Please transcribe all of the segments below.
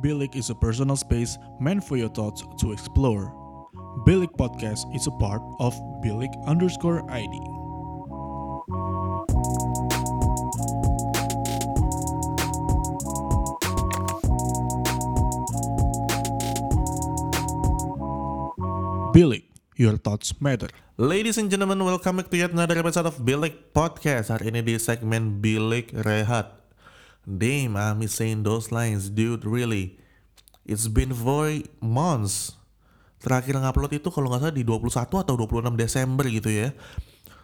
Bilik is a personal space meant for your thoughts to explore. Bilik Podcast is a part of Bilik underscore ID. Bilik, your thoughts matter. Ladies and gentlemen, welcome back to yet another episode of Bilik Podcast. Hari ini di segmen Bilik Rehat. Damn, I'm saying those lines, dude, really. It's been four months. Terakhir ngupload itu kalau nggak salah di 21 atau 26 Desember gitu ya.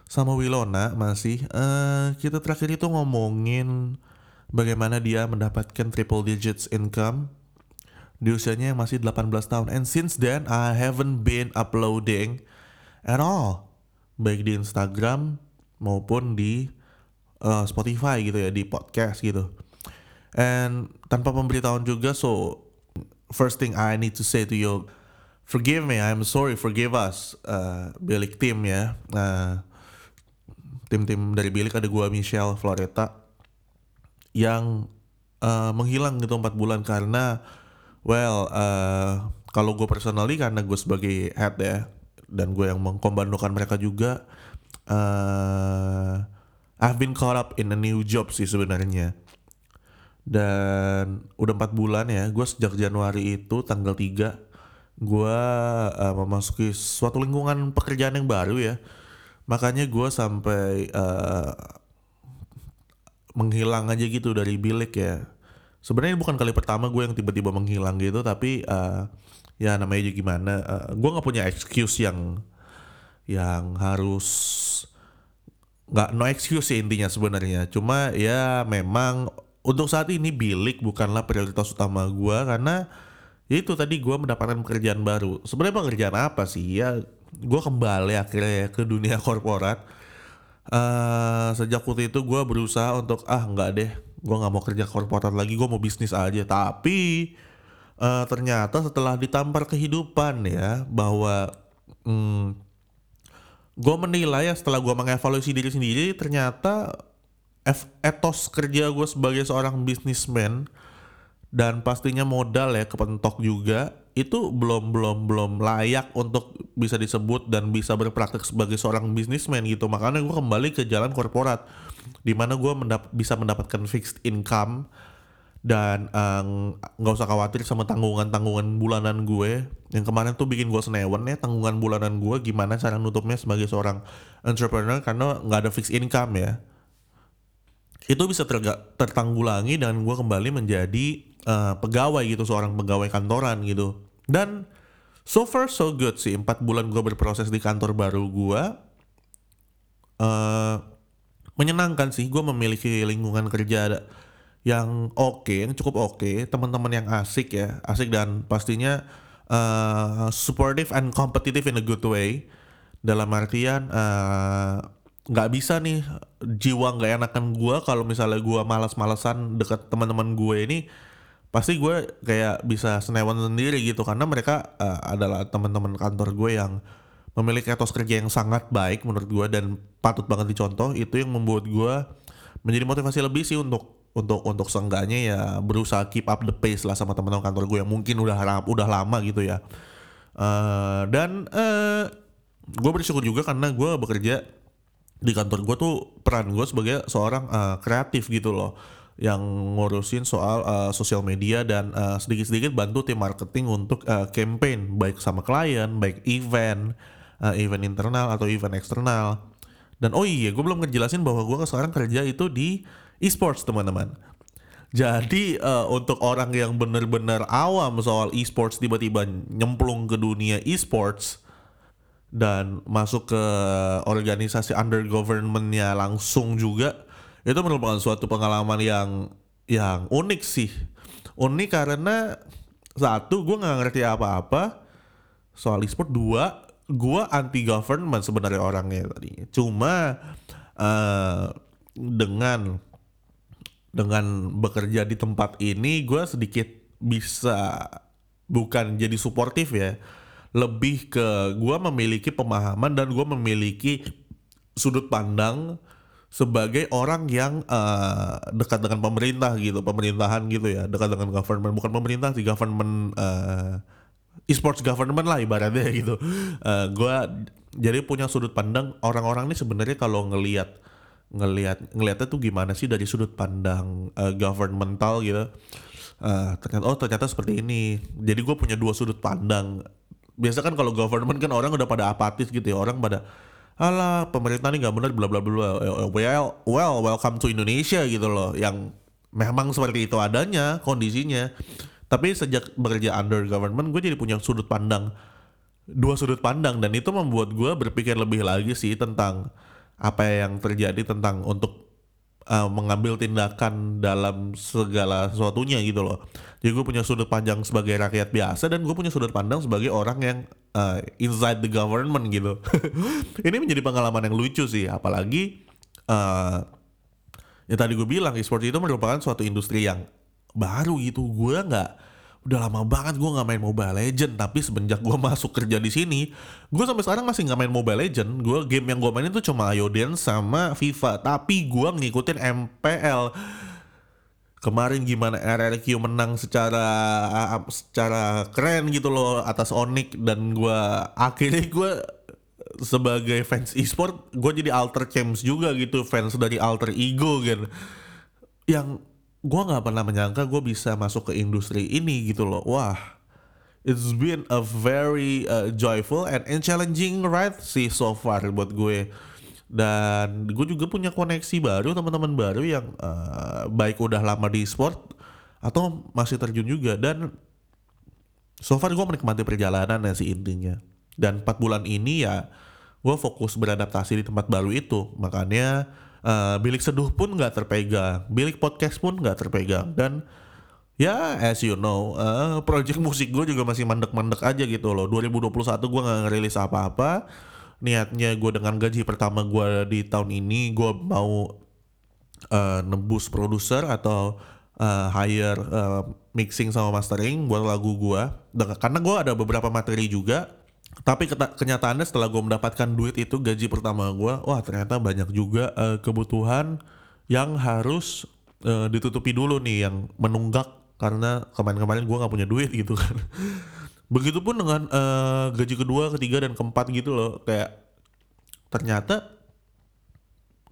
Sama Wilona masih. eh kita terakhir itu ngomongin bagaimana dia mendapatkan triple digits income di usianya yang masih 18 tahun. And since then, I haven't been uploading at all. Baik di Instagram maupun di uh, Spotify gitu ya, di podcast gitu. And tanpa pemberitahuan juga, so first thing I need to say to you, forgive me, I'm sorry, forgive us, uh, Bilik Team ya. Nah, tim-tim dari Bilik ada gua Michelle Floreta yang uh, menghilang gitu empat bulan karena well uh, kalau gue personally karena gue sebagai head ya dan gue yang mengkombandokan mereka juga uh, I've been caught up in a new job sih sebenarnya dan udah empat bulan ya gue sejak Januari itu tanggal 3 gue uh, memasuki suatu lingkungan pekerjaan yang baru ya. Makanya gue sampai uh, menghilang aja gitu dari bilik ya. Sebenarnya bukan kali pertama gue yang tiba-tiba menghilang gitu tapi uh, ya namanya aja gimana uh, gue nggak punya excuse yang yang harus nggak no excuse sih intinya sebenarnya. Cuma ya memang untuk saat ini bilik bukanlah prioritas utama gue karena ya itu tadi gue mendapatkan pekerjaan baru. Sebenarnya pekerjaan apa sih? Ya gue kembali akhirnya ke dunia korporat. Uh, sejak waktu itu gue berusaha untuk ah nggak deh gue nggak mau kerja korporat lagi gue mau bisnis aja. Tapi uh, ternyata setelah ditampar kehidupan ya bahwa hmm, gue menilai ya setelah gue mengevaluasi diri sendiri ternyata etos kerja gue sebagai seorang bisnismen dan pastinya modal ya kepentok juga itu belum belum belum layak untuk bisa disebut dan bisa berpraktek sebagai seorang bisnismen gitu. Makanya gue kembali ke jalan korporat di mana gue mendap bisa mendapatkan fixed income dan nggak uh, usah khawatir sama tanggungan tanggungan bulanan gue. Yang kemarin tuh bikin gue senewan ya tanggungan bulanan gue gimana cara nutupnya sebagai seorang entrepreneur karena nggak ada fixed income ya itu bisa tertanggulangi dan gue kembali menjadi uh, pegawai gitu seorang pegawai kantoran gitu dan so far so good sih empat bulan gue berproses di kantor baru gue uh, menyenangkan sih gue memiliki lingkungan kerja yang oke okay, yang cukup oke okay. teman-teman yang asik ya asik dan pastinya uh, supportive and competitive in a good way dalam artian nggak bisa nih jiwa nggak enakan gue kalau misalnya gue malas-malasan dekat teman-teman gue ini pasti gue kayak bisa senewan sendiri gitu. Karena mereka uh, adalah teman-teman kantor gue yang memiliki etos kerja yang sangat baik menurut gue dan patut banget dicontoh. Itu yang membuat gue menjadi motivasi lebih sih untuk untuk untuk seenggaknya ya berusaha keep up the pace lah sama teman-teman kantor gue yang mungkin udah udah lama gitu ya. Uh, dan uh, gue bersyukur juga karena gue bekerja di kantor gue tuh peran gue sebagai seorang uh, kreatif gitu loh yang ngurusin soal uh, sosial media dan uh, sedikit-sedikit bantu tim marketing untuk uh, campaign baik sama klien, baik event, uh, event internal atau event eksternal. Dan oh iya, gue belum ngejelasin bahwa gue sekarang kerja itu di e-sports teman-teman. Jadi uh, untuk orang yang benar-benar awam soal e-sports tiba-tiba nyemplung ke dunia e-sports dan masuk ke organisasi under governmentnya langsung juga itu merupakan suatu pengalaman yang yang unik sih. Unik karena satu gue nggak ngerti apa-apa soal e-sport. Dua gue anti government sebenarnya orangnya tadi. Cuma uh, dengan dengan bekerja di tempat ini gue sedikit bisa bukan jadi suportif ya lebih ke gue memiliki pemahaman dan gue memiliki sudut pandang sebagai orang yang uh, dekat dengan pemerintah gitu, pemerintahan gitu ya, dekat dengan government, bukan pemerintah sih, government uh, e-sports government lah ibaratnya gitu. Uh, gua jadi punya sudut pandang orang-orang ini sebenarnya kalau ngelihat ngelihat ngelihatnya tuh gimana sih dari sudut pandang uh, governmental gitu. Uh, ternyata oh ternyata seperti ini. Jadi gue punya dua sudut pandang. Biasa kan kalau government kan orang udah pada apatis gitu ya, orang pada alah pemerintah ini nggak benar bla bla bla well well welcome to Indonesia gitu loh yang memang seperti itu adanya kondisinya. Tapi sejak bekerja under government gue jadi punya sudut pandang dua sudut pandang dan itu membuat gue berpikir lebih lagi sih tentang apa yang terjadi tentang untuk uh, mengambil tindakan dalam segala sesuatunya gitu loh. Jadi gue punya sudut pandang sebagai rakyat biasa dan gue punya sudut pandang sebagai orang yang uh, inside the government gitu. Ini menjadi pengalaman yang lucu sih, apalagi uh, ya tadi gue bilang e-sport itu merupakan suatu industri yang baru gitu. Gue nggak udah lama banget gue nggak main Mobile Legend tapi semenjak gue masuk kerja di sini gue sampai sekarang masih nggak main Mobile Legend. Gue game yang gue mainin tuh cuma Ayo Dance sama FIFA tapi gue ngikutin MPL kemarin gimana RRQ menang secara secara keren gitu loh atas Onyx dan gue akhirnya gue sebagai fans e-sport gue jadi alter champs juga gitu fans dari alter ego kan yang gue nggak pernah menyangka gue bisa masuk ke industri ini gitu loh. Wah it's been a very uh, joyful and, and challenging ride sih so far buat gue. Dan gue juga punya koneksi baru teman-teman baru yang uh, baik udah lama di sport atau masih terjun juga. Dan so far gue menikmati perjalanan ya sih intinya. Dan 4 bulan ini ya gue fokus beradaptasi di tempat baru itu. Makanya uh, bilik seduh pun nggak terpegang, bilik podcast pun nggak terpegang. Dan ya as you know uh, project musik gue juga masih mandek-mandek aja gitu loh. 2021 gue nggak ngerilis apa-apa. Niatnya gue dengan gaji pertama gue di tahun ini gue mau uh, nembus produser atau uh, hire uh, mixing sama mastering buat lagu gue karena gue ada beberapa materi juga tapi kenyataannya setelah gue mendapatkan duit itu gaji pertama gue wah ternyata banyak juga uh, kebutuhan yang harus uh, ditutupi dulu nih yang menunggak karena kemarin-kemarin gue nggak punya duit gitu kan. Begitupun dengan uh, gaji kedua ketiga dan keempat gitu loh. Kayak ternyata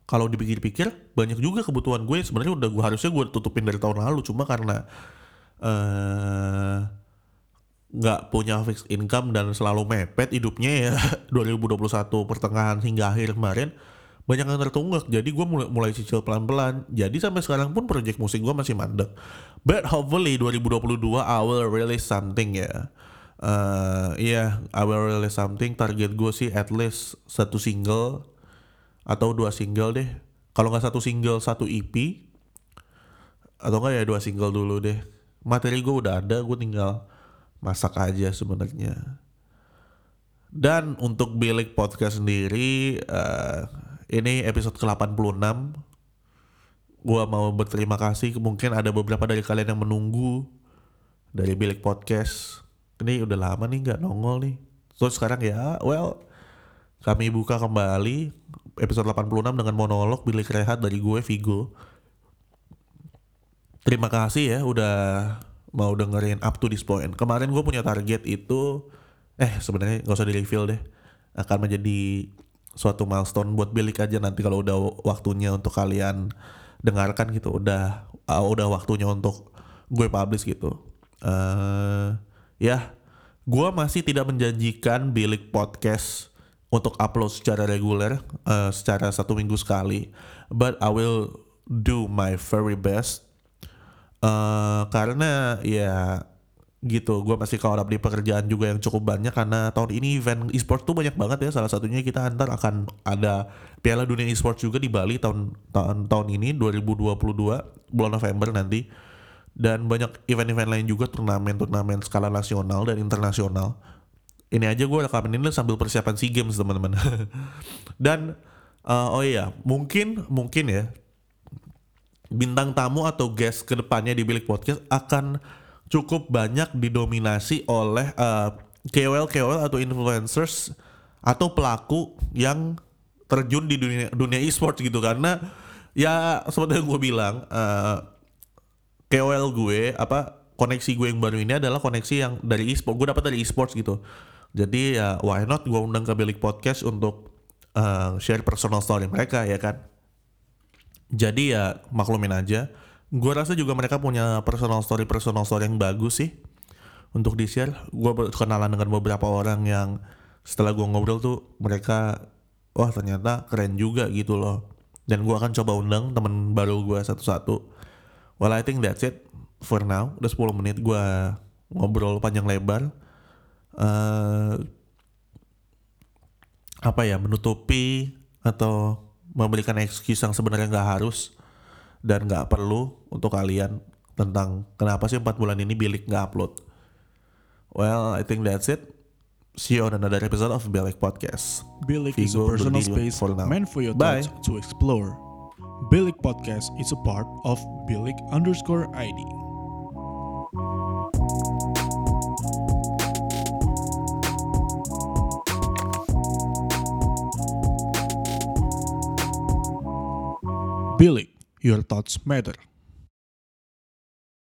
kalau dipikir-pikir banyak juga kebutuhan gue sebenarnya udah gue harusnya gue tutupin dari tahun lalu. Cuma karena uh, nggak punya fixed income dan selalu mepet hidupnya ya 2021 pertengahan hingga akhir kemarin banyak yang tertunggak. Jadi gue mulai, mulai cicil pelan-pelan. Jadi sampai sekarang pun project musik gue masih mandek. But hopefully 2022 I will release something ya. Uh, iya yeah, I will release something. Target gue sih at least satu single atau dua single deh. Kalau nggak satu single satu EP atau enggak ya dua single dulu deh. Materi gue udah ada gue tinggal masak aja sebenarnya. Dan untuk Bilik Podcast sendiri, uh, ini episode ke-86. Gua mau berterima kasih, mungkin ada beberapa dari kalian yang menunggu dari Bilik Podcast. Ini udah lama nih nggak nongol nih. Terus sekarang ya, well, kami buka kembali episode 86 dengan monolog Bilik Rehat dari gue, Vigo. Terima kasih ya udah mau dengerin up to this point. Kemarin gue punya target itu, eh sebenarnya nggak usah di reveal deh, akan menjadi suatu milestone buat bilik aja nanti kalau udah waktunya untuk kalian dengarkan gitu, udah uh, udah waktunya untuk gue publish gitu. Uh, ya, gue masih tidak menjanjikan bilik podcast untuk upload secara reguler, uh, secara satu minggu sekali, but I will do my very best Uh, karena ya gitu gue masih up di pekerjaan juga yang cukup banyak karena tahun ini event e-sport tuh banyak banget ya. Salah satunya kita antar akan ada Piala Dunia e-sport juga di Bali tahun tahun tahun ini 2022 bulan November nanti. Dan banyak event-event lain juga turnamen-turnamen skala nasional dan internasional. Ini aja gue rekamin ini sambil persiapan SEA Games teman-teman. Dan uh, oh iya mungkin mungkin ya bintang tamu atau guest ke depannya di Bilik Podcast akan cukup banyak didominasi oleh uh, KOL KOL atau influencers atau pelaku yang terjun di dunia dunia e-sports gitu. Karena ya seperti yang gue bilang eh, KOL gue apa koneksi gue yang baru ini adalah koneksi yang dari e-sport. Gue dapat dari e-sports gitu. Jadi ya why not gue undang ke Bilik Podcast untuk eh, share personal story mereka ya kan jadi ya maklumin aja. Gue rasa juga mereka punya personal story personal story yang bagus sih untuk di share gue kenalan dengan beberapa orang yang setelah gue ngobrol tuh mereka wah ternyata keren juga gitu loh. Dan gue akan coba undang temen baru gue satu-satu. Well I think that's it for now. Udah 10 menit gue ngobrol panjang lebar. Eh, apa ya menutupi atau memberikan excuse yang sebenarnya nggak harus dan nggak perlu untuk kalian tentang kenapa sih empat bulan ini Bilik nggak upload. Well, I think that's it. See you on another episode of Bilik Podcast. Bilik is a personal space for now. meant for your Bye. thoughts to explore. Bilik Podcast is a part of Bilik underscore ID. Your thoughts matter.